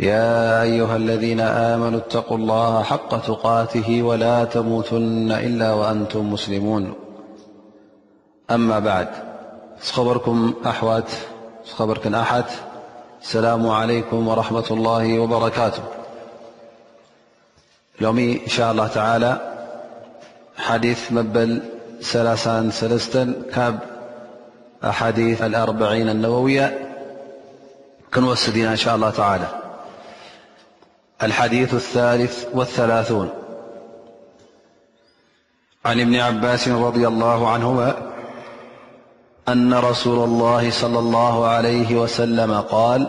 يا أيها الذين آمنوا اتقوا الله حق تقاته ولا تموتن إلا وأنتم مسلمون أما بعد خرمأخرك أحت السلام عليكم ورحمة الله وبركاته لوم إن شاء الله تعالى حديث مبل لل أحاديث الأربعين النووية نسدنا إن شاء الله الىلديثثالث عن بن عباس رضي الله عنهما أن رسول الله صلى الله عليه وسلم قال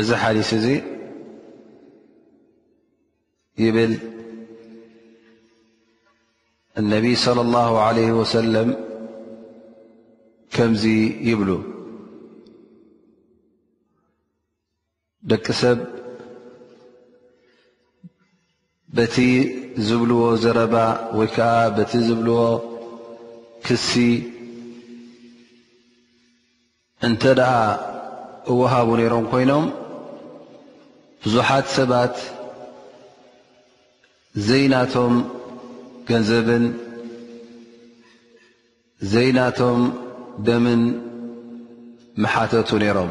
እዚ ሓዲስ እዚ ይብል ነቢይ صለ ላሁ ዓለ ወሰለም ከምዚ ይብሉ ደቂ ሰብ በቲ ዝብልዎ ዘረባ ወይ ከዓ በቲ ዝብልዎ ክሲ እንተ ደኣ እወሃቡ ነይሮም ኮይኖም ብዙሓት ሰባት ዘይናቶም ገንዘብን ዘይናቶም ደምን ምሓተቱ ነይሮም።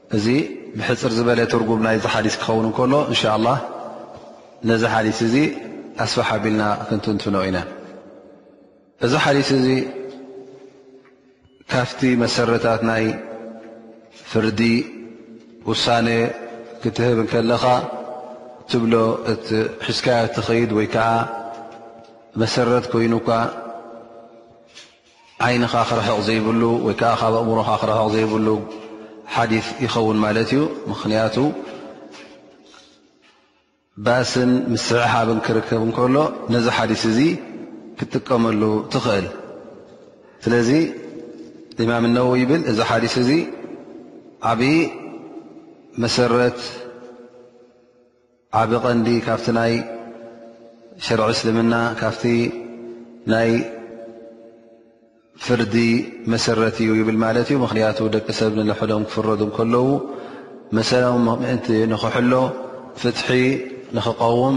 እዚ ብሕጽር ዝበለ ትርጉም ናይዚ ሓዲስ ክኸውን እንከሎ እንሻላህ ነዚ ሓዲስ እዚ ኣስፋሕ ኣቢልና ክንትንትኖ ኢና። እዚ ሓዲስ እዚ ካፍቲ መሰረታት ናይ ፍርዲ ውሳነ ክትህብ እንከለኻ ትብሎ እቲ ሒዝካዮ ትኸይድ ወይ ከዓ መሰረት ኮይኑካ ዓይንኻ ክርሕቕ ዘይብሉ ወይ ከዓ ካብ ኣእምሮኻ ክርሕቕ ዘይብሉ ሓዲት ይኸውን ማለት እዩ ምኽንያቱ ባስን ምስዕሓብን ክርከብ እንከሎ ነዚ ሓዲስ እዚ ክትጥቀመሉ ትኽእል ስለዚ እማም እነው ይብል እዚ ሓዲስ እዚ ዓብዪ መሰረት ዓቢ ቀንዲ ካብቲ ናይ ሽርዒ እስልምና ካብቲ ናይ ፍርዲ መሰረት እዩ ይብል ማለት እዩ ምክንያቱ ደቂ ሰብ ንንሕዶም ክፍረዱ ከለዉ መሰሎም ምእንቲ ንክሕሎ ፍትሒ ንክቀውም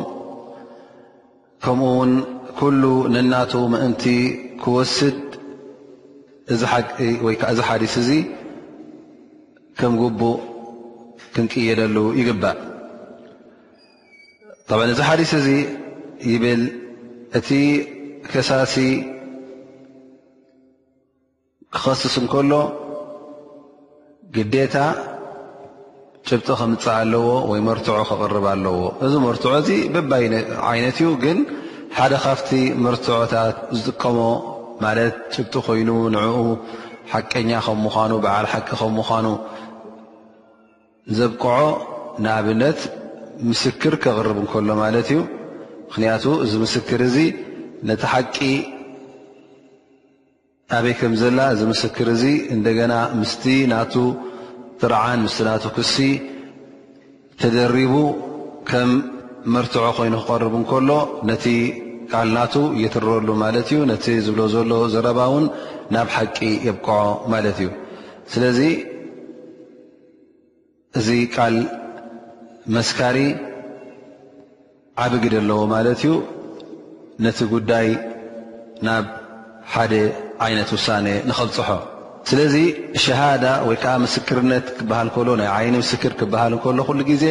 ከምኡ ውን ኩሉ ነናቱ ምእንቲ ክወስድ እዚ ሓቂ ወይ ከዓ እዚ ሓዲስ እዚ ከም ግቡእ ክንቅየደሉ ይግባእ ብ እዚ ሓዲስ እዚ ይብል እቲ ከሳሲ ክኸስስ እንከሎ ግዴታ ጭብጢ ከምፅእ ኣለዎ ወይ መርትዖ ክቕርብ ኣለዎ እዚ መርትዖ እዚ በባይ ዓይነት እዩ ግን ሓደ ካብቲ መርትዖታት ዝጥቀሞ ማለት ጭብጢ ኮይኑ ንዕኡ ሓቀኛ ከም ምዃኑ በዓል ሓቂ ከም ምዃኑ ዘብቅዖ ንኣብነት ምስክር ክቕርብ እንከሎ ማለት እዩ ምክንያቱ እዚ ምስክር እዚ ነቲ ሓቂ ኣበይ ከም ዘላ እዚ ምስክር እዚ እንደገና ምስቲ ናቱ ጥርዓን ምስቲ ናቱ ክሲ ተደሪቡ ከም መርትዖ ኮይኑ ክቐርብ እንከሎ ነቲ ቃል ናቱ የትርረሉ ማለት እዩ ነቲ ዝብሎ ዘሎ ዘረባ እውን ናብ ሓቂ የብቅዖ ማለት እዩ ስለዚ እዚ ቃል መስካሪ ዓቢ ግደ ኣለዎ ማለት እዩ ነቲ ጉዳይ ናብ ሓደ ዓይነት ውሳነ ንኸብፅሖ ስለዚ ሸሃዳ ወይ ከዓ ምስክርነት ክበሃል ከሎ ናይ ዓይኒ ምስክር ክበሃል እንከሎ ኩሉ ግዜ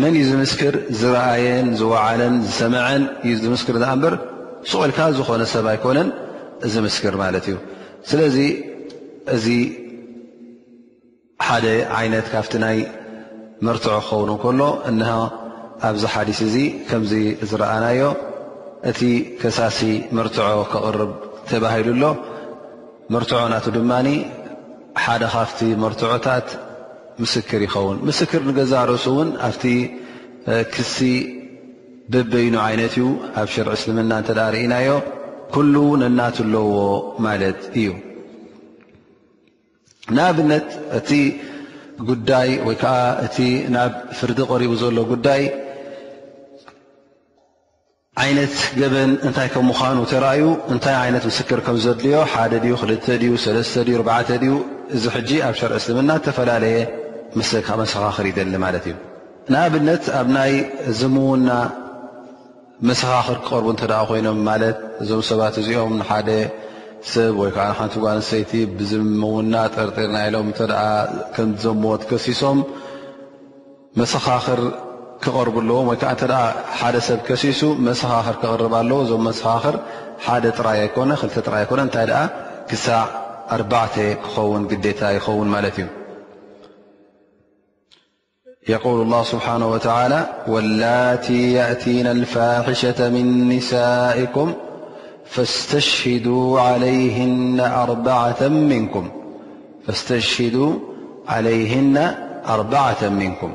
መን እዩ ዝምስክር ዝረኣየን ዝወዓለን ዝሰምዐን እዩ ዝምስክር ዝኣ እምበር ስቑኢልካ ዝኾነ ሰብ ኣይኮነን እዚ ምስክር ማለት እዩ ስለዚ እዚ ሓደ ዓይነት ካብቲ ናይ መርትዖ ክኸውን እንከሎ እነሀ ኣብዚ ሓዲስ እዚ ከምዚ ዝረኣናዮ እቲ ከሳሲ መርትዖ ከቕርብ ተባሂሉ ኣሎ። መርትዖ ናቱ ድማ ሓደ ካብቲ መርትዖታት ምስክር ይኸውን። ምስክር ንገዛእ ርእሱ እውን ኣብቲ ክሲ በበይኑ ዓይነት እዩ። ኣብ ሽርዒ እስልምና እንተ ርእናዮ ኩሉ ነናቱ ኣለዎ ማለት እዩ። ንኣብነት እቲ ጉዳይ ወይ ከዓ እቲ ናብ ፍርዲ ቀሪቡ ዘሎ ጉዳይ ዓይነት ገበን እንታይ ከም ምዃኑ ተራእዩ እንታይ ዓይነት ምስክር ከም ዘድልዮ ሓደ ድዩ ክልተ ድዩ ሰለስተ ድዩ ኣርባዕተ ድዩ እዚ ሕጂ ኣብ ሸርዒ እስልምና እተፈላለየ መሰኻኽር ይደሊ ማለት እዩ ንኣብነት ኣብ ናይ ዝምውና መሰኻኽር ክቐርቡ እንተ ኮይኖም ማለት እዞም ሰባት እዚኦም ንሓደ ሰብ ወይ ከዓ ሓንቲ ጓል ኣንሰይቲ ብዝምውና ጠርጢርና ኢሎም እተ ከም ዘሞት ከሲሶም መሰኻኽር ክቐርቡ ኣለዎም ወይ ከዓ እተ ሓደ ሰብ ከሲሱ መሰኻኽር ክቕርብ ኣለዎ እዞም መሰኻኽር ሓደ ጥራይ ኣይኮነ ክልተ ጥራይ ኣይኮነ እንታይ ደኣ ክሳዕ ኣርባዕተ ክኸውን ግዴታ ይኸውን ማለት እዩ يقول الله سبحانه وتعالى والتي يأتينا الفاحشة من نسائكم فاستشهدوا عليهن أربعة منكم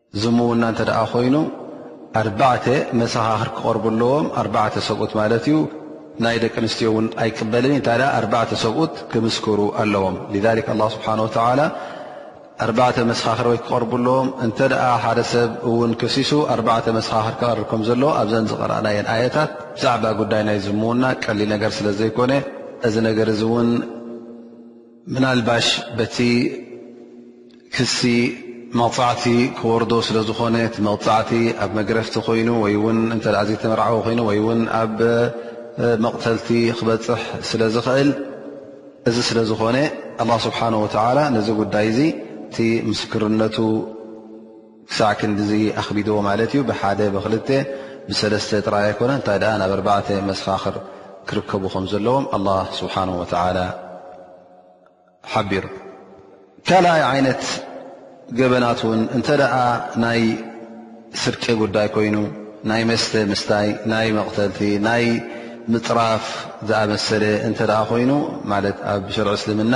ዝምውና እንተ ደኣ ኮይኑ ኣርባዕተ መሰኻኽር ክቐርቡ ኣለዎም፣ ኣርባዕተ ሰብኡት ማለት እዩ። ናይ ደቂ ኣንስትዮ እውን ኣይቅበልን እዩ፣ እንተ ኣርባዕተ ሰብኡት ክምስክሩ ኣለዎም። ሊዛሊክ ኣላህ ስብሓን ወተዓላ ኣርባዕተ መሰኻኽር ወይ ክቐርቡ ኣለዎም፣ እንተ ደኣ ሓደ ሰብ እውን ከሲሱ ኣርባዕተ መሰኻኽር ክቐርብ ከም ዘለዎ ኣብዘን ዝቐረእናየን ኣየታት ብዛዕባ ጉዳይ ናይ ዝምውና ቀሊል ነገር ስለ ዘይኮነ እዚ ነገር እዚ እውን ምናልባሽ በቲ ክሲ መቕጻዕቲ ክወርዶ ስለ ዝኾነ እቲ መቕጻዕቲ ኣብ መግረፍቲ ኮይኑ ወይ እውን እንተ ዘይተመርዓወ ኮይኑ ወይ እውን ኣብ መቕተልቲ ክበጽሕ ስለ ዝኽእል እዚ ስለ ዝኾነ ኣላ ስብሓን ወተዓላ ነዚ ጉዳይ እዚ እቲ ምስክርነቱ ክሳዕ ክንድዚ ኣኽቢድዎ ማለት እዩ። ብሓደ ብክልተ ብሰለስተ ጥራይ ኣይኮነን እንታይ ደኣ ናብ ኣርባዕተ መሰኻኽር ክርከቡ ከም ዘለዎም ኣላህ ስብሓነሁ ወተዓላ ሓቢሩ። ካልኣይ ዓይነት ገበናት እውን እንተ ደኣ ናይ ስርቂ ጉዳይ ኮይኑ ናይ መስተ ምስታይ፣ ናይ መቕተልቲ፣ ናይ ምፅራፍ ዝኣመሰለ እንተ ደኣ ኮይኑ ማለት ኣብ ሸርዒ እስልምና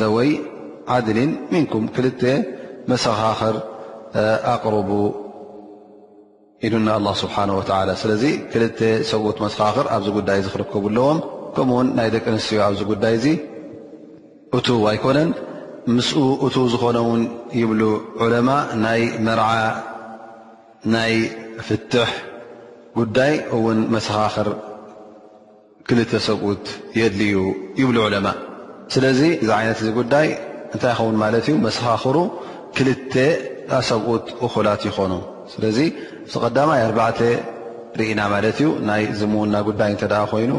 ዘወይ ዓድሊን ምንኩም ክልተ መሰኻኽር ኣቕርቡ ኢሉና ኣላ ስብሓን ወተላ ስለዚ ክልተ ሰብኡት መሰኻኽር ኣብዚ ጉዳይ እዚ ክርከቡ ኣለዎም ከምኡ ውን ናይ ደቂ ኣንስትዮ ኣብዚ ጉዳይ እዚ እቱ ኣይኮነን ምስኡ እቱ ዝኾነ ውን ይብሉ ዑለማ ናይ መርዓ ናይ ፍትሕ ጉዳይ እውን መሰኻኽር ክልተ ሰብኡት የድልዩ ይብሉ ዑለማእ። ስለዚ እዚ ዓይነት እዚ ጉዳይ እንታይ ይኸውን ማለት እዩ? መሰኻኽሩ ክልተ ሰብኡት እኹላት ይኾኑ። ስለዚ እቲ ቀዳማይ ኣርባዕተ ርኢና ማለት እዩ ናይ ዝምውና ጉዳይ እንተ ኮይኑ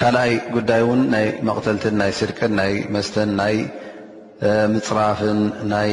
ካልኣይ ጉዳይ እውን ናይ መቕተልትን ናይ ስርቅን ናይ መስተን ናይ ምፅራፍን ናይ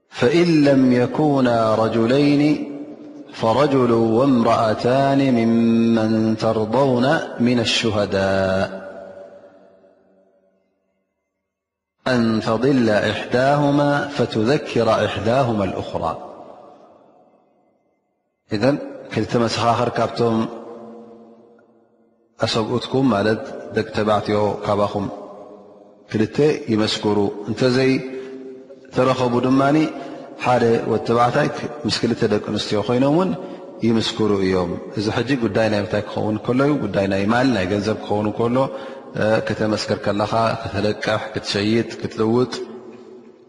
فإن لم يكونا رجلين فرجل وامرأتان ممن ترضون من الشهداء أن تضل إحداهما فتذكر إحداهما الأخرى እዘን ክልተ መሰኻኽር ካብቶም ኣሰብኡትኩም ማለት ደቂ ተባዕትዮ ካባኹም ክልተ ይመስክሩ እንተዘይተረኸቡ ድማ ሓደ ወዲ ተባዕታይ ምስ ክልተ ደቂ ኣንስትዮ ኮይኖም እውን ይምስክሩ እዮም እዚ ሕጂ ጉዳይ ናይ ምታይ ክኸውን ከሎ ዩ ጉዳይ ናይ ማል ናይ ገንዘብ ክኸውን ከሎ ከተመስክር ከለኻ ከተለቅሕ ክትሸይጥ ክትልውጥ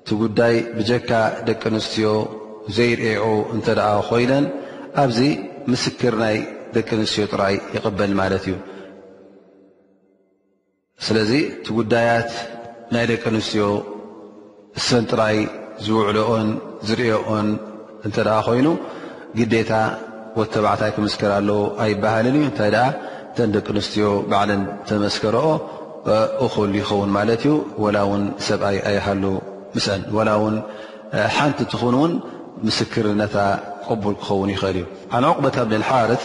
እቲ ጉዳይ ብጀካ ደቂ ኣንስትዮ ዘይርእኦ እንተ ኮይነን ኣብዚ ምስክር ናይ ደቂ ኣንስትዮ ጥራይ ይቕበል ማለት እዩ። ስለዚ እቲ ጉዳያት ናይ ደቂ ኣንስትዮ እሰን ጥራይ ዝውዕልኦን ዝርእኦን እንተ ኮይኑ ግዴታ ወድ ተባዕታይ ክምስክር ኣለዎ ኣይበሃልን እዩ እንታይ ደኣ እተን ደቂ ኣንስትዮ ባዕለን ተመስከረኦ እኹል ይኸውን ማለት እዩ ወላ እውን ሰብኣይ ኣይሃሉ ምስአን ወላ እውን ሓንቲ ትኹን እውን ምስክርነታ ቅቡል ክኸውን ይኽእል እዩ ዓን ዕቁበት ኣብንልሓርት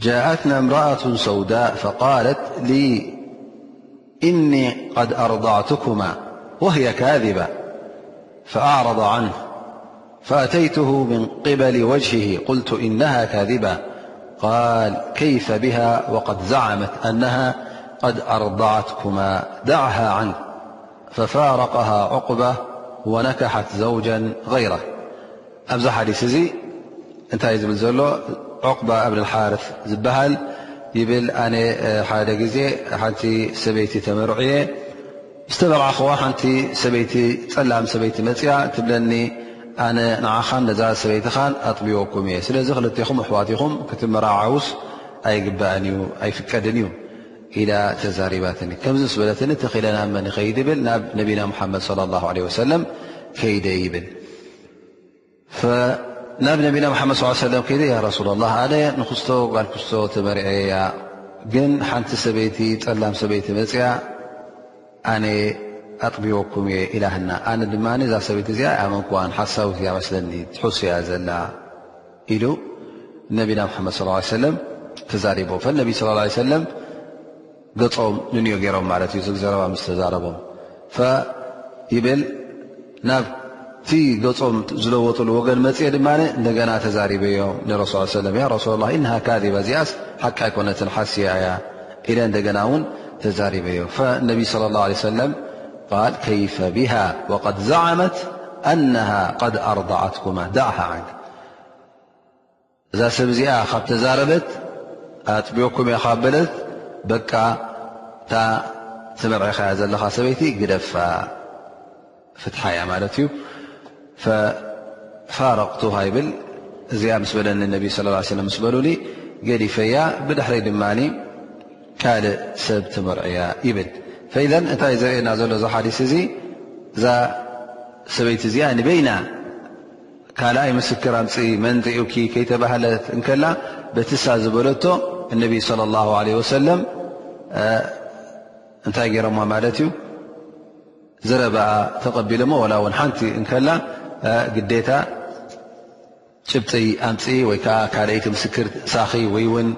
جاءتنا امرأة سوداء فقالت لي إني قد أرضعتكما وهي كاذبا فأعرض عنه فأتيته من قبل وجهه قلت إنها كاذبا قال كيف بها وقد زعمت أنها ق أርضعትኩ ዳعه عን ፈፋረቀሃ ዑቅባ ወነከሓት ዘውጃ غይራ ኣብዚ ሓዲስ እዚ እንታይ እዩ ዝብል ዘሎ ዑቅባ እብን ሓርት ዝበሃል ይብል ኣነ ሓደ ግዜ ሓንቲ ሰበይቲ ተመርዕየ ዝተመርዓኽዋ ሓንቲ ሰበይቲ ፀላም ሰበይቲ መፅያ ትብለኒ ኣነ ንዓኻን ነዛ ሰበይትኻን ኣጥቢወኩም እየ ስለዚ ክልትኹም ኣሕዋትኹም ክትመራዓውስ ኣይግባእን እዩ ኣይፍቀድን እዩ ኢላ ተዛሪባትኒ። ከምዚ ምስ በለትኒ ትኽ ኢለ ናብ መን ይኸይድ ይብል ናብ ነቢና ሙሓመድ ሶለ ላሁ ዓለይሂ ወሰለም ከይደ ይብል። ናብ ነቢና ሙሓመድ ስ ሰለም ከይደ ያ ረሱላ ላህ ኣነ ንክስቶ ጓል ክስቶ ተመርዐ እያ ግን ሓንቲ ሰበይቲ ፀላም ሰበይቲ መፅኣ ኣነ ኣጥቢወኩም እየ ኢላህና ኣነ ድማ እዛ ሰበይቲ እዚኣ ኣይኣመንክዋን ሓሳዊት እያ መስለኒ ትሑስ እያ ዘላ ኢሉ ነቢና መሓመድ ስ ሰለም ተዛሪቦም ፈነቢ ስ ሰለም ገፆም ንንዮ ገይሮም ማለት እዩ ዝግዘረባ ምስ ተዛረቦም ይብል ናብቲ ገፆም ዝለወጡሉ ወገን መፅኤ ድማ እንደገና ተዛሪበዮ ንረሱ ሰለ ረሱ ላ እነሃ ካዚባ እዚኣስ ሓቂ ኣይኮነትን ሓስያ እያ ኢለ እንደገና እውን ተዛሪበዮ ፈነቢ ለ ላ ሰለም ል ከይፈ ብሃ ወቀድ ዛዓመት ኣነሃ ድ ኣርضዓትኩማ ዳዓሃ ዓንክ እዛ ሰብ እዚኣ ካብ ተዛረበት ኣጥቢኩም እየ ካብ በለት በቃ እታ ትመርዒኻያ ዘለኻ ሰበይቲ ግደፋ ፍትሓ እያ ማለት እዩ ፋረቕቱሃ ይብል እዚኣ ምስ በለኒ ነቢ ስ ሰለ ምስ በሉኒ ገዲፈያ ብድሕረይ ድማ ካልእ ሰብ ትመርዕያ ይብል ፈኢዘ እንታይ ዘርእየና ዘሎ እዚ ሓዲስ እዚ እዛ ሰበይቲ እዚኣ ንበይና ካልኣይ ምስክር ኣምጽኢ መን ርእዩኪ ከይተባህለት እንከላ በትሳ ዝበለቶ እነቢ ለ ላ ለ ወሰለም እንታይ ገይሮማ ማለት እዩ ዘረባኣ ተቐቢሎሞ ዋላ እውን ሓንቲ እንከላ ግዴታ ጭብጢ ኣምፅ ወይ ከዓ ካልይቲ ምስክር ሳኺ ወይ ውን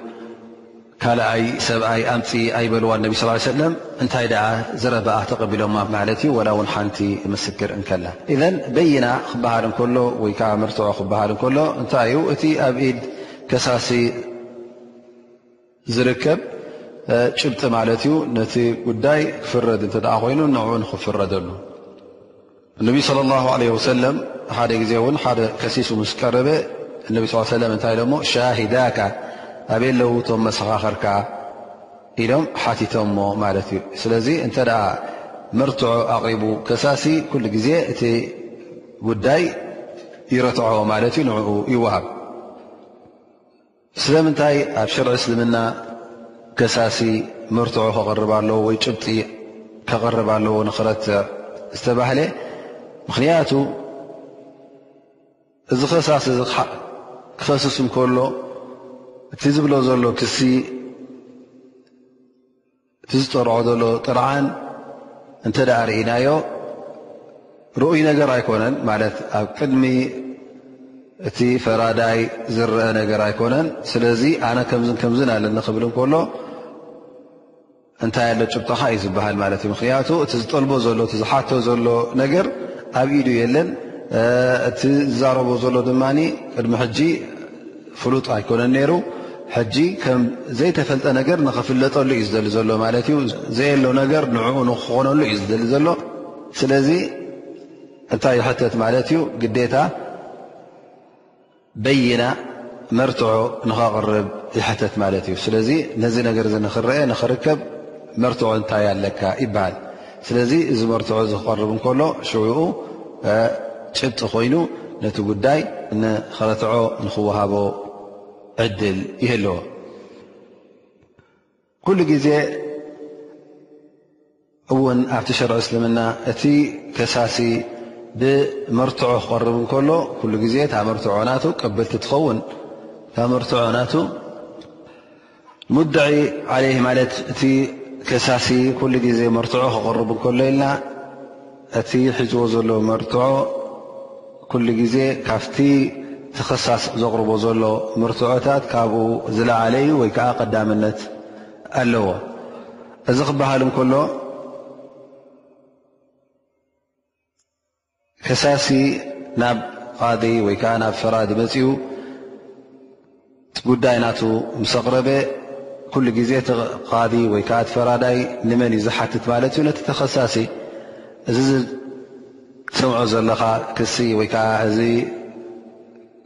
ካልኣይ ሰብኣይ ኣምፂ ኣይበልዋን ነቢ ስ ሰለም እንታይ ደኣ ዘረበኣ ተቐቢሎማ ማለት እዩ ወላ ውን ሓንቲ ምስክር እንከላ እዘን በይና ክበሃል እንከሎ ወይ ከዓ መርትዖ ክበሃል እንከሎ እንታይ እዩ እቲ ኣብ ኢድ ከሳሲ ዝርከብ ጭብጢ ማለት እዩ ነቲ ጉዳይ ክፍረድ እንተ ኮይኑ ንኡ ንክፍረደሉ እነቢ ለ ላ ለ ወሰለም ሓደ ግዜ እውን ሓደ ከሲሱ ምስ ቀረበ እነቢ ስ ሰለም እንታይ ኢሎሞ ሻሂዳካ ኣበይ ኣለው እቶም መሰኻኸርካ ኢሎም ሓቲቶሞ ማለት እዩ ስለዚ እንተ መርትዖ ኣቕሪቡ ከሳሲ ኩሉ ግዜ እቲ ጉዳይ ይረትዖ ማለት እዩ ንኡ ይወሃብ ስለምንታይ ኣብ ሸርዒ እስልምና ከሳሲ መርትዖ ከቕርብ ኣለዎ ወይ ጭብጢ ከቕርብ ኣለዎ ንክረትዕ ዝተባህለ ምኽንያቱ እዚ ከሳሲ እዚ ክኸስስ እንከሎ እቲ ዝብሎ ዘሎ ክሲ እቲ ዝጠርዖ ዘሎ ጥርዓን እንተ ርእናዮ ርኡይ ነገር ኣይኮነን ማለት ኣብ ቅድሚ እቲ ፈራዳይ ዝረአ ነገር ኣይኮነን ስለዚ ኣነ ከምዝ ከምዝን ኣለኒ ክብል ከሎ እንታይ ኣሎ ጭብጠኻ እዩ ዝበሃል ማለት እዩ ምክንያቱ እቲ ዝጠልቦ ዘሎ እቲ ዝሓቶ ዘሎ ነገር ኣብ ኢዱ የለን እቲ ዝዛረቦ ዘሎ ድማ ቅድሚ ሕጂ ፍሉጥ ኣይኮነን ነይሩ ሕጂ ከም ዘይተፈልጠ ነገር ንኽፍለጠሉ እዩ ዝደሊ ዘሎ ማለት እዩ ዘየሎ ነገር ንዕኡ ንክኾነሉ እዩ ዝደሊ ዘሎ ስለዚ እንታይ ይሕተት ማለት እዩ ግዴታ በይና መርትዖ ንኸቕርብ ይሕተት ማለት እዩ ስለዚ ነዚ ነገር እዚ ንኽረአ ንኽርከብ መርትዖ እንታይ ኣለካ ይበሃል ስለዚ እዚ መርትዖ እዚ ክቐርብ እንከሎ ሽዑኡ ጭብጢ ኮይኑ ነቲ ጉዳይ ንኸረትዖ ንክወሃቦ ዕድል ይህልዎ ኩሉ ግዜ እውን ኣብቲ ሸርዒ እስልምና እቲ ከሳሲ ብመርትዖ ክቐርብ እንከሎ ኩሉ ግዜ እታ መርትዖ ናቱ ቀብልቲ ትኸውን እታ መርትዖ ናቱ ሙድዒ ዓለይህ ማለት እቲ ከሳሲ ኩሉ ግዜ መርትዖ ክቕርብ እንከሎ ኢልና እቲ ሒዝዎ ዘሎ መርትዖ ኩሉ ግዜ ካብቲ ተኸሳስ ዘቕርቦ ዘሎ መርትዖታት ካብኡ ዝለዓለ እዩ ወይ ከዓ ቀዳምነት ኣለዎ እዚ ክበሃል እንከሎ ከሳሲ ናብ ቃዲ ወይ ከዓ ናብ ፈራዲ መፂኡ ጉዳይ ናቱ ምስ ኣቕረበ ኩሉ ግዜ ቃዲ ወይ ከዓ ፈራዳይ ንመን እዩ ዝሓትት ማለት እዩ ነቲ ተኸሳሲ እዚ ዝሰምዖ ዘለኻ ክሲ ወይ ከዓ እዚ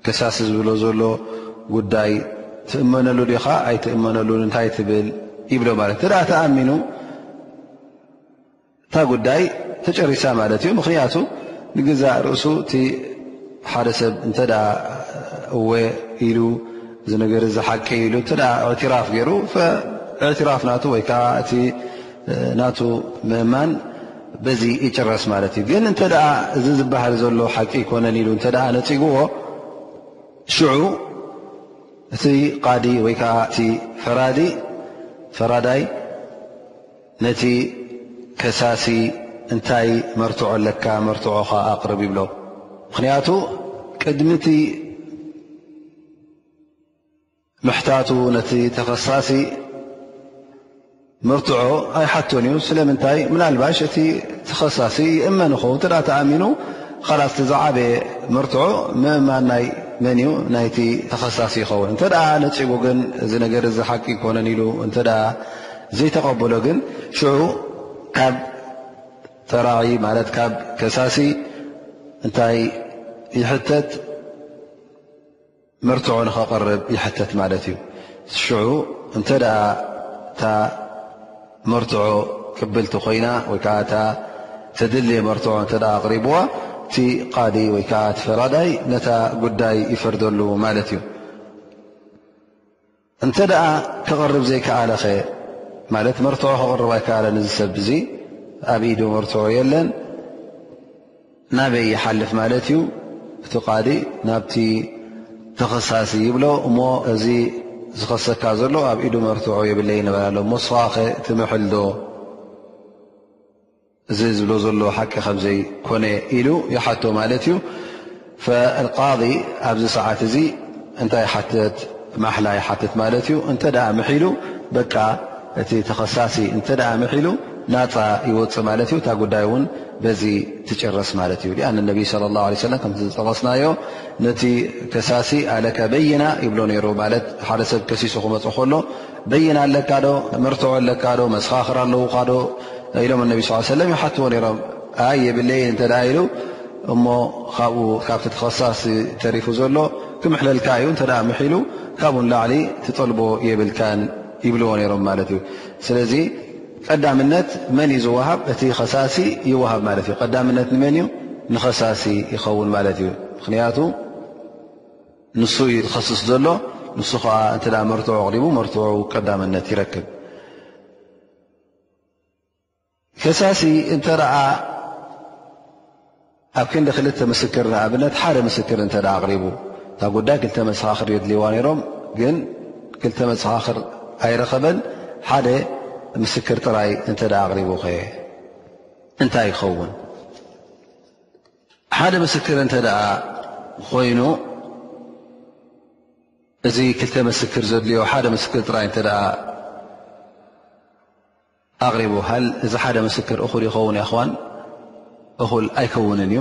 ከሳሲ ዝብሎ ዘሎ ጉዳይ ትእመነሉ ዲኻ ኣይትእመነሉ እንታይ ትብል ይብሎ ማለት እተ ተኣሚኑ እታ ጉዳይ ተጨሪሳ ማለት እዩ ምክንያቱ ንግዛእ ርእሱ እቲ ሓደ ሰብ እንተ እወ ኢሉ እዚ ነገር እዚ ሓቂ ኢሉ እተ እዕትራፍ ገይሩ እዕትራፍ ናቱ ወይ ከዓ እቲ ናቱ ምእማን በዚ ይጭረስ ማለት እዩ ግን እንተ እዚ ዝበሃል ዘሎ ሓቂ ይኮነን ኢሉ እተ ነፅግዎ ሽዑ እቲ ቃዲ ወይ ከዓ እቲ ፈራዲ ፈራዳይ ነቲ ከሳሲ እንታይ መርትዖ ኣለካ መርትዖኻ ኣቕርብ ይብሎ። ምኽንያቱ ቅድሚ እቲ ምሕታቱ ነቲ ተኸሳሲ መርትዖ ኣይሓቶን እዩ። ስለምንታይ ምናልባሽ እቲ ተኸሳሲ ይእመን ኸው እተ ተኣሚኑ ላስ ዝዓበየ መርትዖ ምእማን ናይ መን እዩ ናይቲ ተኸሳሲ ይኸውን። እተ ነፂጉ ግን እዚ ነገር እዚ ሓቂ ይኮነን ኢሉ ዘይተቐበሎ ግን ሽዑ ካብ ጠራዒ ማለት ካብ ከሳሲ እንታይ ይሕተት መርትዖ ንኸቕርብ ይሕተት ማለት እዩ ሽዑ እንተ ደኣ እታ መርትዖ ቅብልቲ ኮይና ወይ ከዓ እታ ተድልየ መርትዖ እተ ኣቕሪብዋ እቲ ቃዲ ወይ ከዓ እቲ ፈራዳይ ነታ ጉዳይ ይፈርደሉ ማለት እዩ እንተ ደኣ ክቕርብ ዘይከኣለኸ ማለት መርትዖ ክቕርብ ኣይከኣለን እዚ ሰብ እዙ ኣብ ኢዱ መርትዖ የለን ናበይ ይሓልፍ ማለት እዩ እቲ ቃዲ ናብቲ ተኸሳሲ ይብሎ እሞ እዚ ዝኸሰካ ዘሎ ኣብ ኢዱ መርትዖ የብለይ ንበላሎ ሞስኻኸ ትምሕልዶ እዚ ዝብሎ ዘሎ ሓቂ ከም ዘይኮነ ኢሉ ይሓቶ ማለት እዩ። ቃዲ ኣብዚ ሰዓት እዚ እንታይ ይሓትት ማሕላ ይሓትት ማለት እዩ። እንተ ምሒሉ በቃ እቲ ተኸሳሲ እተ ምሒሉ ናፃ ይወፅእ ማለት እዩ። እታ ጉዳይ እውን በዚ ትጭረስ ማለት እዩ። ኣን ነቢ ለ ላ ለ ሰለም ከምቲ ዝጠቐስናዮ ነቲ ከሳሲ ኣለካ በይና ይብሎ ነይሩ ማለት ሓደ ሰብ ከሲሱ ክመፅ ከሎ በይና ኣለካ ዶ መርትዖ ኣለካ ዶ መሰኻኽር ኣለዉካ ዶ ኢሎም እነቢ ስ ሰለም ይሓትዎ ነይሮም ኣይ የብለይ እንተ ኢሉ እሞ ካብኡ ካብቲ ተኸሳሲ ተሪፉ ዘሎ ክምሕለልካ እዩ እተ ምሒሉ ካብኡ ንላዕሊ ትጠልቦ የብልካን ይብልዎ ነይሮም ማለት እዩ ስለዚ ቀዳምነት መን እዩ ዝወሃብ እቲ ኸሳሲ ይወሃብ ማለት እዩ ቀዳምነት ንመን እዩ ንኸሳሲ ይኸውን ማለት እዩ ምክንያቱ ንሱ እዩ ዝኸስስ ዘሎ ንሱ ከዓ እተ መርትዖ ኣቕሪቡ መርትዑ ቀዳምነት ይረክብ ከሳሲ እንተ ኣብ ክንዲ ክልተ ምስክር ንኣብነት ሓደ ምስክር እተ ኣቕሪቡ እታ ጉዳይ ክልተ መሰኻኽር የድልዋ ነይሮም ግን ክልተ መሰኻኽር ኣይረኸበን ሓደ ምስክር ጥራይ እንተ ኣቕሪቡ ከ እንታይ ይኸውን ሓደ ምስክር እንተ ኾይኑ እዚ ክልተ መስክር ዘድልዮ ሓደ ምስክር ጥራይ እተ ኣቕሪቡ ሃል እዚ ሓደ ምስክር እኹል ይኸውን ያ ኽዋን እኹል ኣይከውንን እዩ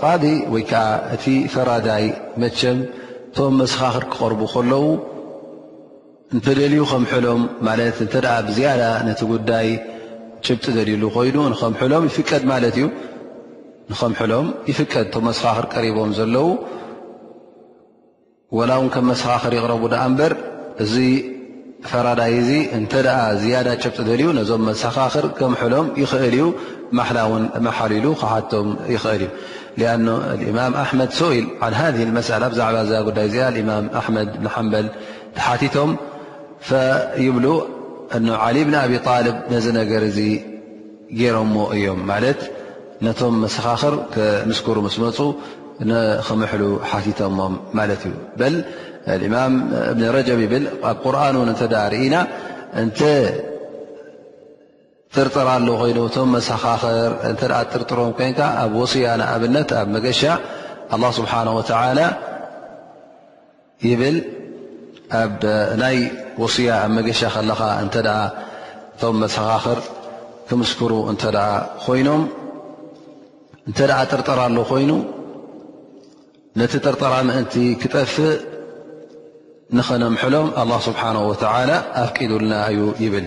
ቃዲ ወይ ከዓ እቲ ፈራዳይ መቸም እቶም መሰኻኽር ክቐርቡ ከለዉ እንተደልዩ ከምሕሎም ማለት እንተ ብዝያዳ ነቲ ጉዳይ ጭብጢ ዘድሉ ኮይኑ ንከምሕሎም ይፍቀድ ማለት እዩ ንከምሕሎም ይፍቀድ እቶም መሰኻኽር ቀሪቦም ዘለዉ ወላ እውን ከም መሰኻኽር ይቕረቡ ደኣ እምበር እዚ ፈራዳይ እዚ እንተ ዝያዳ ጭብጢ ደልዩ ነዞም መሰኻኽር ከምሕሎም ይኽእል እዩ ማሓላ እውን መሓሊሉ ክሓቶም ይኽእል እዩ ሊኣን እማም ኣሕመድ ሶኢል ን ሃ መሰላ ብዛዕባ እዛ ጉዳይ እዚኣ እማም ኣሕመድ ብን ሓምበል ተሓቲቶም ፈይብሉ ዓሊ ብን ኣብጣልብ ነዚ ነገር እዚ ገይሮሞ እዮም ማለት ነቶም መሰኻኽር ክምስክሩ ምስ መፁ ንክምሕሉ ሓቲቶሞም ማለት እዩ በል እማም እብኒ ረጀብ ይብል ኣብ ቁርን እውን እንተ ርእና እንተ ጥርጥር ኣለ ኮይኑ እቶም መሰኻኽር እተ ጥርጥሮም ኮንካ ኣብ ወስያ ንኣብነት ኣብ መገሻ ኣላ ስብሓን ወተላ ይብል ኣብ ናይ ወስያ ኣብ መገሻ ከለኻ እንተ እቶም መሰኻኽር ክምስክሩ እንተ ኮይኖም እንተ ጥርጠራ ኣሎ ኮይኑ ነቲ ጥርጠራ ምእንቲ ክጠፍእ ንኸነምሐሎም ኣላ ስብሓን ወተላ ኣፍቂዱልና እዩ ይብል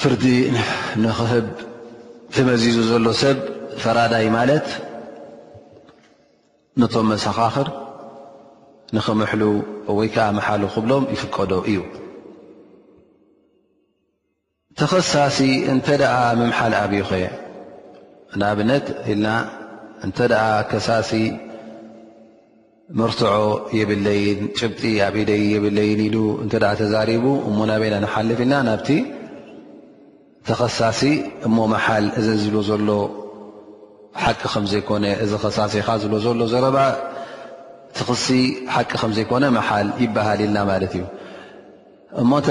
ፍርዲ ንክህብ ተመዚዙ ዘሎ ሰብ ፈራዳይ ማለት ነቶም መሰኻኽር ንክምሕሉ ወይ ከዓ መሓሉ ክብሎም ይፍቀዶ እዩ ተኸሳሲ እንተ ደኣ ምምሓል ኣብዩኸ ንኣብነት ኢልና እንተ ከሳሲ መርትዖ የብለይን ጭብጢ ኣብ ኢደይ የብለይን ኢሉ እንተ ተዛሪቡ እሞ ናበይና ንሓልፍ ኢልና ናብቲ ተኸሳሲ እሞ መሓል እዚ ዝብሎ ዘሎ ሓቂ ከም ዘይኮነ እዚ ኸሳሲኻ ዝብሎ ዘሎ ዘረባ እቲ ክሲ ሓቂ ከም ዘይኮነ መሓል ይበሃል ኢልና ማለት እዩ እሞ እንተ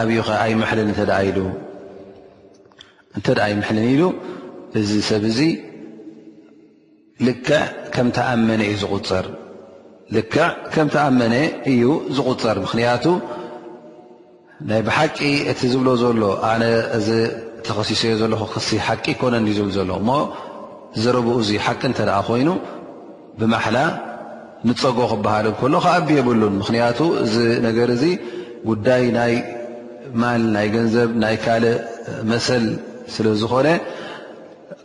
ኣብዩኸ ኣይምሕልን እተ ኢሉ እንተ ኣይምሕልን ኢሉ እዚ ሰብ እዚ ልክዕ ከም ተኣመነ እዩ ዝቁፅር ልክዕ ከም ተኣመነ እዩ ዝቁፅር ምክንያቱ ናይ ብሓቂ እቲ ዝብሎ ዘሎ ኣነ እዚ ተኸሲሰዮ ዘለኹ ክሲ ሓቂ ይኮነን ዩ ዝብል ዘሎ እሞ ዘረብኡ እዚ ሓቂ እንተ ኮይኑ ብማሓላ ንፀጎ ክበሃል እንከሎ ክኣቢ የብሉን ምክንያቱ እዚ ነገር እዚ ጉዳይ ናይ ማል ናይ ገንዘብ ናይ ካልእ መሰል ስለ ዝኾነ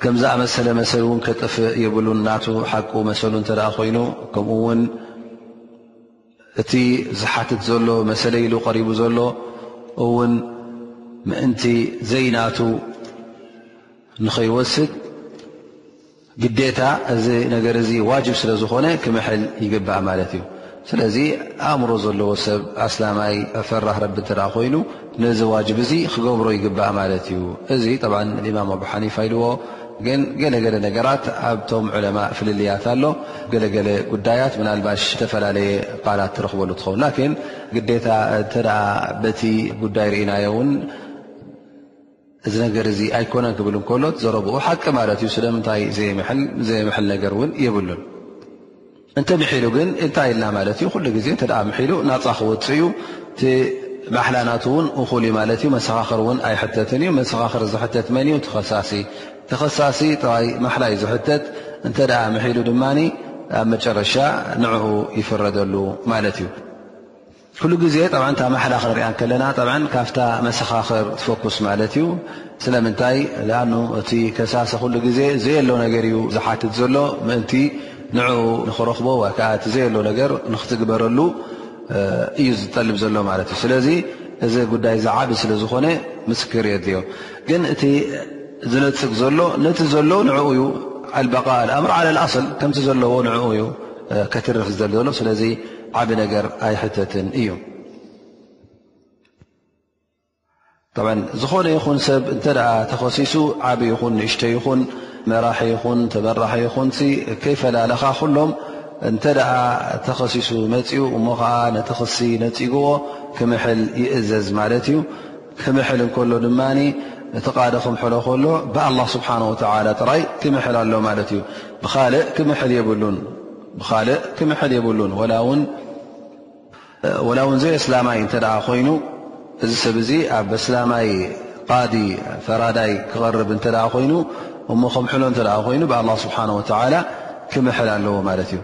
ከም ዝኣመሰለ መሰል እውን ከጥፍእ የብሉን። ናቱ ሓቁ መሰሉ እንተ ኮይኑ ከምኡ ውን እቲ ዝሓትት ዘሎ መሰለይ ኢሉ ቀሪቡ ዘሎ እውን ምእንቲ ዘይናቱ ንኸይወስድ ግዴታ እዚ ነገር እዚ ዋጅብ ስለ ዝኾነ ክምሕል ይግባእ ማለት እዩ። ስለዚ ኣእምሮ ዘለዎ ሰብ ኣስላማይ ፈራህ ረቢ እተ ኮይኑ ነዚ ዋጅብ እዚ ክገብሮ ይግባእ ማለት እዩ እዚ ብ እማም ኣብ ሓኒፋ ኢልዎ ግን ገለገለ ነገራት ኣብቶም ዕለማእ ፍልልያት ኣሎ ገለገለ ጉዳያት ምናልባሽ ዝተፈላለየ ቃላት ትረኽበሉ ትኸው ላኪን ግዴታ እተ በቲ ጉዳይ ርኢናዮ እውን እዚ ነገር እዚ ኣይኮነን ክብል እንከሎ ዘረብኡ ሓቂ ማለት እዩ ስለምንታይ ዘየምሕል ነገር እውን የብሉን እንተ ምሒሉ ግን እንታይ ኢልና ማለት እዩ ኩሉ ግዜ እተ ምሒሉ ናፃ ክወፅ እዩ ቲ ማሕላ ናት እውን እኹል እዩ ማለት እዩ መሰኻኽር እውን ኣይሕተትን እዩ መሰኻኽር ዝሕተት መን እዩ ተኸሳሲ ተኸሳሲ ጥራይ ማሕላ እዩ ዝሕተት እንተ ምሒሉ ድማ ኣብ መጨረሻ ንዕኡ ይፍረደሉ ማለት እዩ ኩሉ ግዜ ጠብዓ እታ ማሓላ ክንሪኣ ከለና ጠብዓ ካብታ መሰኻኽር ትፈኩስ ማለት እዩ ስለምንታይ ኣ እቲ ከሳሲ ኩሉ ግዜ ዘየሎ ነገር እዩ ዝሓትት ዘሎ ምእንቲ ንኡ ንክረኽቦ ወይ ከዓ እቲ ዘየሎ ነገር ንክትግበረሉ እዩ ዝጠልብ ዘሎ ማለት እዩ ስለዚ እዚ ጉዳይ ዝዓብ ስለ ዝኾነ ምስክር የድልዮ ግን እቲ ዝነፅግ ዘሎ ነቲ ዘሎ ንኡ እዩ ኣልበቃ ኣምር ዓለ ኣስል ከምቲ ዘለዎ ንኡ እዩ ከትርፍ ዝደሊ ዘሎ ስለዚ ዓቢ ነገር ኣይሕተትን እዩ ዝኾነ ይኹን ሰብ እንተ ተኸሲሱ ዓብ ይኹን ንእሽተ ይኹን መራሒ ይኹን ተመራሒ ይኹን ከይፈላለኻ ኩሎም እንተ ተኸሲሱ መፅኡ እሞ ከዓ ነቲ ክሲ ነፂግዎ ክምሕል ይእዘዝ ማለት እዩ ክምሕል እንከሎ ድማ እቲ ቃደ ክምሐሎ ከሎ ብኣላ ስብሓን ወተላ ጥራይ ክምሕል ኣሎ ማለት እዩ ብካልእ ክምሕል የብሉን ብኻልእ ክምሕል የብሉን ወላ ውን ዘይኣስላማይ እንተ ኮይኑ እዚ ሰብ እዚ ኣብ ኣስላማይ ቃዲ ፈራዳይ ክቐርብ እንተ ኮይኑ እሞ ከምሕሎ እተ ኮይኑ ብኣላ ስብሓን ወተላ ክምሕል ኣለዎ ማለት እዩ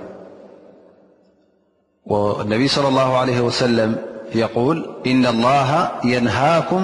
ነቢይ صለ ላ ለ ወሰለም የል እና ላሃ የንሃኩም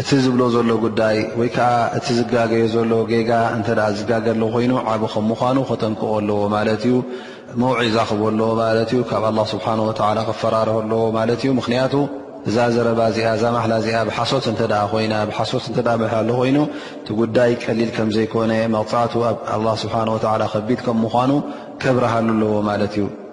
እቲ ዝብሎ ዘሎ ጉዳይ ወይ ከዓ እቲ ዝጋገዮ ዘሎ ጌጋ እንተ ዝጋገ ኣሎ ኮይኑ ዓብ ከም ምዃኑ ከተንክኦ ኣለዎ ማለት እዩ መውዒዛ ክቦ ኣለዎ ማለት እዩ ካብ ኣላ ስብሓን ወተላ ክፈራርህ ኣለዎ ማለት እዩ ምክንያቱ እዛ ዘረባ እዚኣ እዛ ማሓላ እዚኣ ብሓሶት እተ ኮይና ብሓሶት እተ መሕ ሉ ኮይኑ እቲ ጉዳይ ቀሊል ከም ዘይኮነ መቕፃእቱ ኣብ ኣላ ስብሓን ወላ ከቢድ ከም ምኳኑ ከብርሃሉ ኣለዎ ማለት እዩ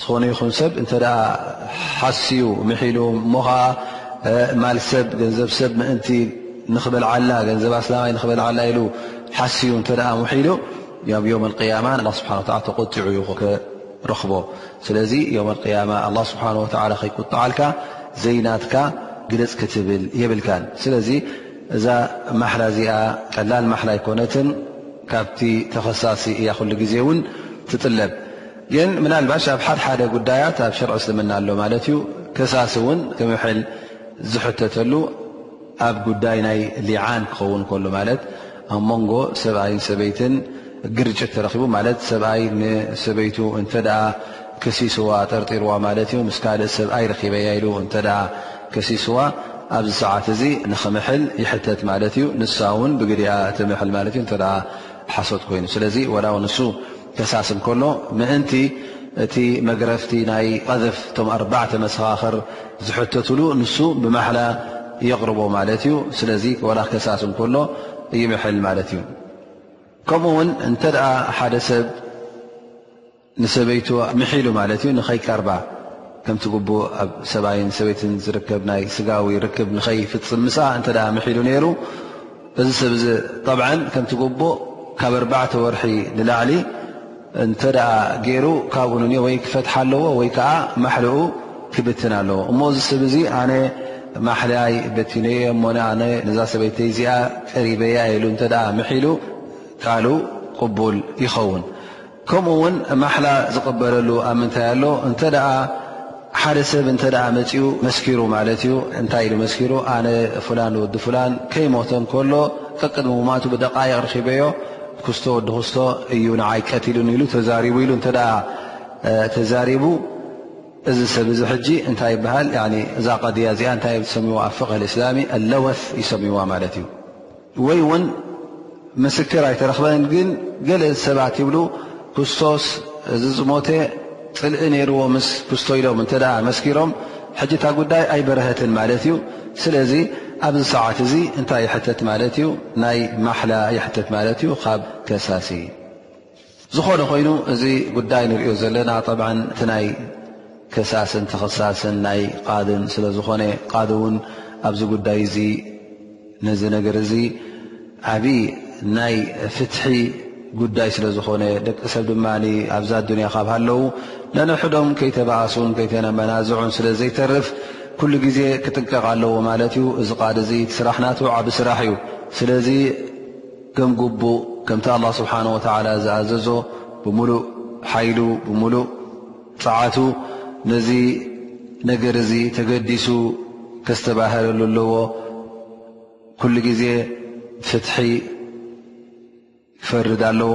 ዝኾነ ይኹን ሰብ እንተ ሓስዩ ምሒሉ እሞ ኸዓ ማል ሰብ ገንዘብ ሰብ ምእንቲ ንኽበልዓላ ገንዘብ ኣስላማይ ንኽበልዓላ ኢሉ ሓስዩ እተ ምሒሉ ኣብ ዮም ቅያማ ን ስብሓ ተቆጢዑ ዩ ክረኽቦ ስለዚ ዮም ቅያማ ኣ ስብሓ ወ ከይቁጣዓልካ ዘይናትካ ግልፅ ክትብል የብልካን ስለዚ እዛ ማሓላ እዚኣ ቀላል ማሓላ ኣይኮነትን ካብቲ ተኸሳሲ እያ ኩሉ ግዜ እውን ትጥለብ ግን ምናልባሽ ኣብ ሓድሓደ ጉዳያት ኣብ ሸርዒ እስልምና ኣሎ ማለት እዩ ከሳሲ እውን ክምሕል ዝሕተተሉ ኣብ ጉዳይ ናይ ሊዓን ክኸውን ከሉ ማለት ኣብ መንጎ ሰብኣይን ሰበይትን ግርጭት ተረኪቡ ማለት ሰብኣይ ንሰበይቱ እንተ ከሲስዋ ጠርጢርዋ ማለት እዩ ምስ ካልእ ሰብኣይ ረኪበያ ኢሉ እንተ ከሲስዋ ኣብዚ ሰዓት እዚ ንክምሕል ይሕተት ማለት እዩ ንሳ እውን ብግዲኣ ትምሕል ማለት እዩ እተ ሓሶት ኮይኑ ስለዚ ዋላ ው ንሱ ደሳስ እንከሎ ምእንቲ እቲ መግረፍቲ ናይ ቐዘፍ እቶም ኣርባዕተ መሰኻኽር ዝሕተትሉ ንሱ ብማሕላ የቕርቦ ማለት እዩ። ስለዚ ዋላ ከሳስ እንከሎ ይምሕል ማለት እዩ። ከምኡ ውን እንተ ሓደ ሰብ ንሰበይቱ ምሒሉ ማለት እዩ ንኸይቀርባ ከምቲ ግቡእ ኣብ ሰብኣይን ሰበይትን ዝርከብ ናይ ስጋዊ ርክብ ንኸይፍፅም ምስኣ እንተ ምሒሉ ነይሩ፣ እዚ ሰብ እዚ ጠብዓ ከምቲ ግቡእ ካብ ኣርባዕተ ወርሒ ንላዕሊ እንተ ገይሩ ካብኡ ንንዮ ወይ ክፈትሓ ኣለዎ ወይ ከዓ ማሕልኡ ክብትን ኣለዎ እሞ እዚ ሰብ እዚ ኣነ ማሕላይ በቲነዮ እሞ ኣነ ነዛ ሰበይቲ እዚኣ ቀሪበያ ኢሉ እተ ምሒሉ ቃሉ ቅቡል ይኸውን ከምኡ እውን ማሕላ ዝቕበለሉ ኣብ ምንታይ ኣሎ እንተ ሓደ ሰብ እንተ መፅኡ መስኪሩ ማለት እዩ እንታይ ኢሉ መስኪሩ ኣነ ፍላን ወዲ ፍላን ከይሞተ ከሎ ቀቅድሚ ሙማቱ ብደቃይቕ ርኪበዮ ክስቶ ወዲ ክስቶ እዩ ንዓይ ቀትሉን ኢሉ ተዛሪቡ ኢሉ እተ ተዛሪቡ እዚ ሰብ እዚ ሕጂ እንታይ ይበሃል እዛ ቀድያ እዚኣ እንታይ ትሰሚዋ ኣብ ፍቕህ እስላሚ ኣለወት ይሰሚዋ ማለት እዩ ወይ ውን ምስክር ኣይተረኽበን ግን ገለ ሰባት ይብሉ ክስቶስ እዚ ዝሞተ ጽልኢ ነይርዎ ምስ ክስቶ ኢሎም እንተ መስኪሮም ሕጂ እታ ጉዳይ ኣይበረሀትን ማለት እዩ ስለዚ ኣብዚ ሰዓት እዚ እንታይ ይሕተት ማለት እዩ ናይ ማሕላ ይሕተት ማለት እዩ ካብ ከሳሲ ዝኾነ ኾይኑ እዚ ጉዳይ ንሪኦ ዘለና ጠብዓ እቲ ናይ ከሳስን ተኸሳስን ናይ ቃድን ስለ ዝኾነ ቃዲ እውን ኣብዚ ጉዳይ እዚ ነዚ ነገር እዚ ዓብዪ ናይ ፍትሒ ጉዳይ ስለ ዝኾነ ደቂ ሰብ ድማ ኣብዛ ኣዱንያ ካብ ሃለዉ ነንሕዶም ከይተባኣሱን ከይተመናዝዑን ስለ ዘይተርፍ ኩሉ ግዜ ክጥንቀቕ ኣለዎ ማለት እዩ እዚ ቃዲ እዚ ስራሕ ናቱ ዓብ ስራሕ እዩ ስለዚ ከም ግቡእ ከምቲ ኣላ ስብሓን ወተዓላ ዝኣዘዞ ብምሉእ ሓይሉ ብምሉእ ፀዓቱ ነዚ ነገር እዚ ተገዲሱ ከስተባህለሉ ኣለዎ ኩሉ ግዜ ፍትሒ ክፈርድ ኣለዎ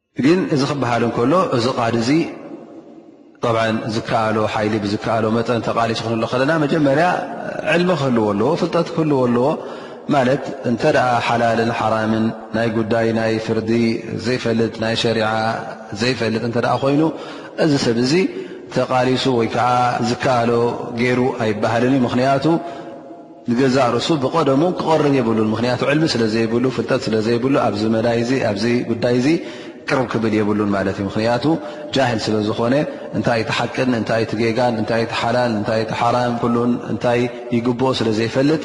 ግን እዚ ክበሃል እንከሎ እዚ ቃዲ እዚ ዝከኣሎ ሓይሊ ብዝከኣሎ መጠን ተቓሊሱ ክንሎ ከለና መጀመርያ ዕልሚ ክህልዎ ኣለዎ ፍልጠት ክህልዎ ኣለዎ ማለት እንተ ሓላልን ሓራምን ናይ ጉዳይ ናይ ፍርዲ ዘይፈልጥ ናይ ሸሪዓ ዘይፈልጥ እተ ኮይኑ እዚ ሰብ እዚ ተቓሊሱ ወይ ከዓ ዝከኣሎ ገይሩ ኣይበሃልን እዩ ምክንያቱ ንገዛእ ርእሱ ብቐደሙ ክቐርብ የብሉን። ምኽንያቱ ዕልሚ ስለ ዘይብሉ፣ ፍልጠት ስለ ዘይብሉ፣ ኣብዚ መዳይ እዚ ኣብዚ ጉዳይ እዚ ቅርብ ክብል የብሉን ማለት እዩ። ምኽንያቱ ጃህል ስለ ዝኾነ እንታይ እቲ ሓቅን እንታይ እቲ ጌጋን እንታይ እቲ ሓላል እንታይ እቲ ሓራም ኩሉን እንታይ ይግብኦ ስለ ዘይፈልጥ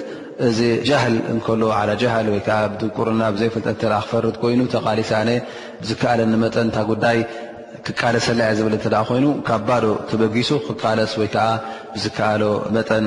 እዚ ጃህል እንከሎ ዓላ ጃህል ወይ ከዓ ብድንቁርና ብዘይፍልጠት እንተ ክፈርድ ኮይኑ ተቓሊሰ ኣነ ብዝከኣለኒ መጠን እታ ጉዳይ ክቃለሰላ እየ ዝብል እንተ ኮይኑ ካብ ባዶ ተበጊሱ ክቃለስ ወይ ከዓ ብዝከኣሎ መጠን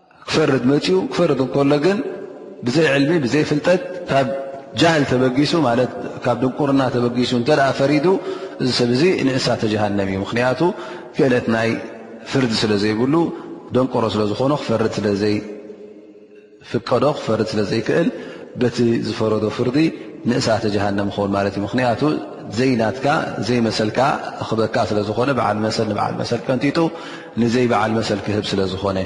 ክፈርድ መፅኡ ክፈርድ እንከሎ ግን ብዘይ ዕልሚ ብዘይ ፍልጠት ካብ ጃህል ተበጊሱ ማለት ካብ ድንቁርና ተበጊሱ እንተ ፈሪዱ እዚ ሰብ እዚ ንእሳ ተጀሃንም እዩ ምክንያቱ ክእለት ናይ ፍርዲ ስለ ዘይብሉ ደንቆሮ ስለ ዝኾኑ ክፈርድ ስለዘይ ፍቀዶ ክፈርድ ስለ ዘይክእል በቲ ዝፈረዶ ፍርዲ ንእሳተ ጀሃንም ክኸውን ማለት እዩ ምክንያቱ ዘይናትካ ዘይመሰልካ ክበካ ስለዝኾነ በዓል መሰል ንበዓል መሰል ቀንጢጡ ንዘይ በዓል መሰል ክህብ ስለ ዝኾነ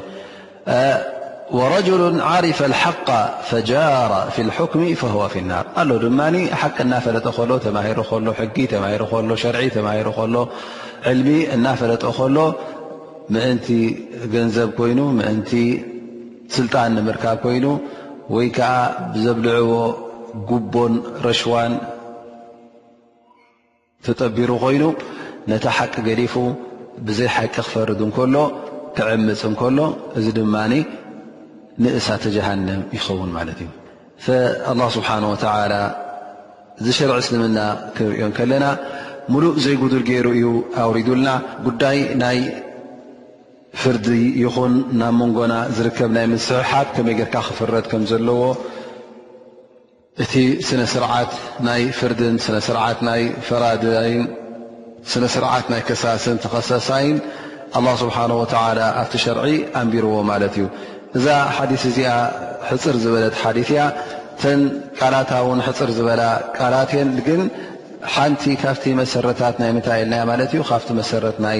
ወረጅሉ ዓርፈ ሓቃ ፈጃራ ፊ ልክሚ ፈዋ ፊ ናር ኣሎ ድማ ሓቂ እናፈለጠ ከሎ ተማሂሩ ከሎ ሕጊ ተማሂሩ ከሎ ሸርዒ ተማሂሩ ከሎ ዕልሚ እናፈለጠ ከሎ ምእንቲ ገንዘብ ኮይኑ ምእንቲ ስልጣን ንምርካብ ኮይኑ ወይ ከዓ ብዘብልዕዎ ጉቦን ረሽዋን ተጠቢሩ ኮይኑ ነታ ሓቂ ገዲፉ ብዘይ ሓቂ ክፈርድ እንከሎ ክዕምፅ እንከሎ እዚ ድማ ንእሳተ ጀሃንም ይኸውን ማለት እዩ ኣላ ስብሓን ወተላ እዚ ሽርዒ እስልምና ክንሪኦ ከለና ሙሉእ ዘይጉዱል ገይሩ እዩ ኣውሪዱልና ጉዳይ ናይ ፍርዲ ይኹን ናብ መንጎና ዝርከብ ናይ ምስሕሓብ ከመይ ጌርካ ክፍረድ ከም ዘለዎ እቲ ስነ ስርዓት ናይ ፍርድን ስነ ስርዓት ናይ ፈራዳይን ስነ ስርዓት ናይ ከሳስን ተኸሰሳይን ኣላ ስብሓን ወተላ ኣብቲ ሸርዒ ኣንቢርዎ ማለት እዩ እዛ ሓዲስ እዚኣ ሕፅር ዝበለት ሓዲት እያ ተን ቃላታ እውን ሕፅር ዝበላ ቃላት እየን ግን ሓንቲ ካብቲ መሰረታት ናይ ምንታይ ኢልና ማለት እዩ ካብቲ መሰረት ናይ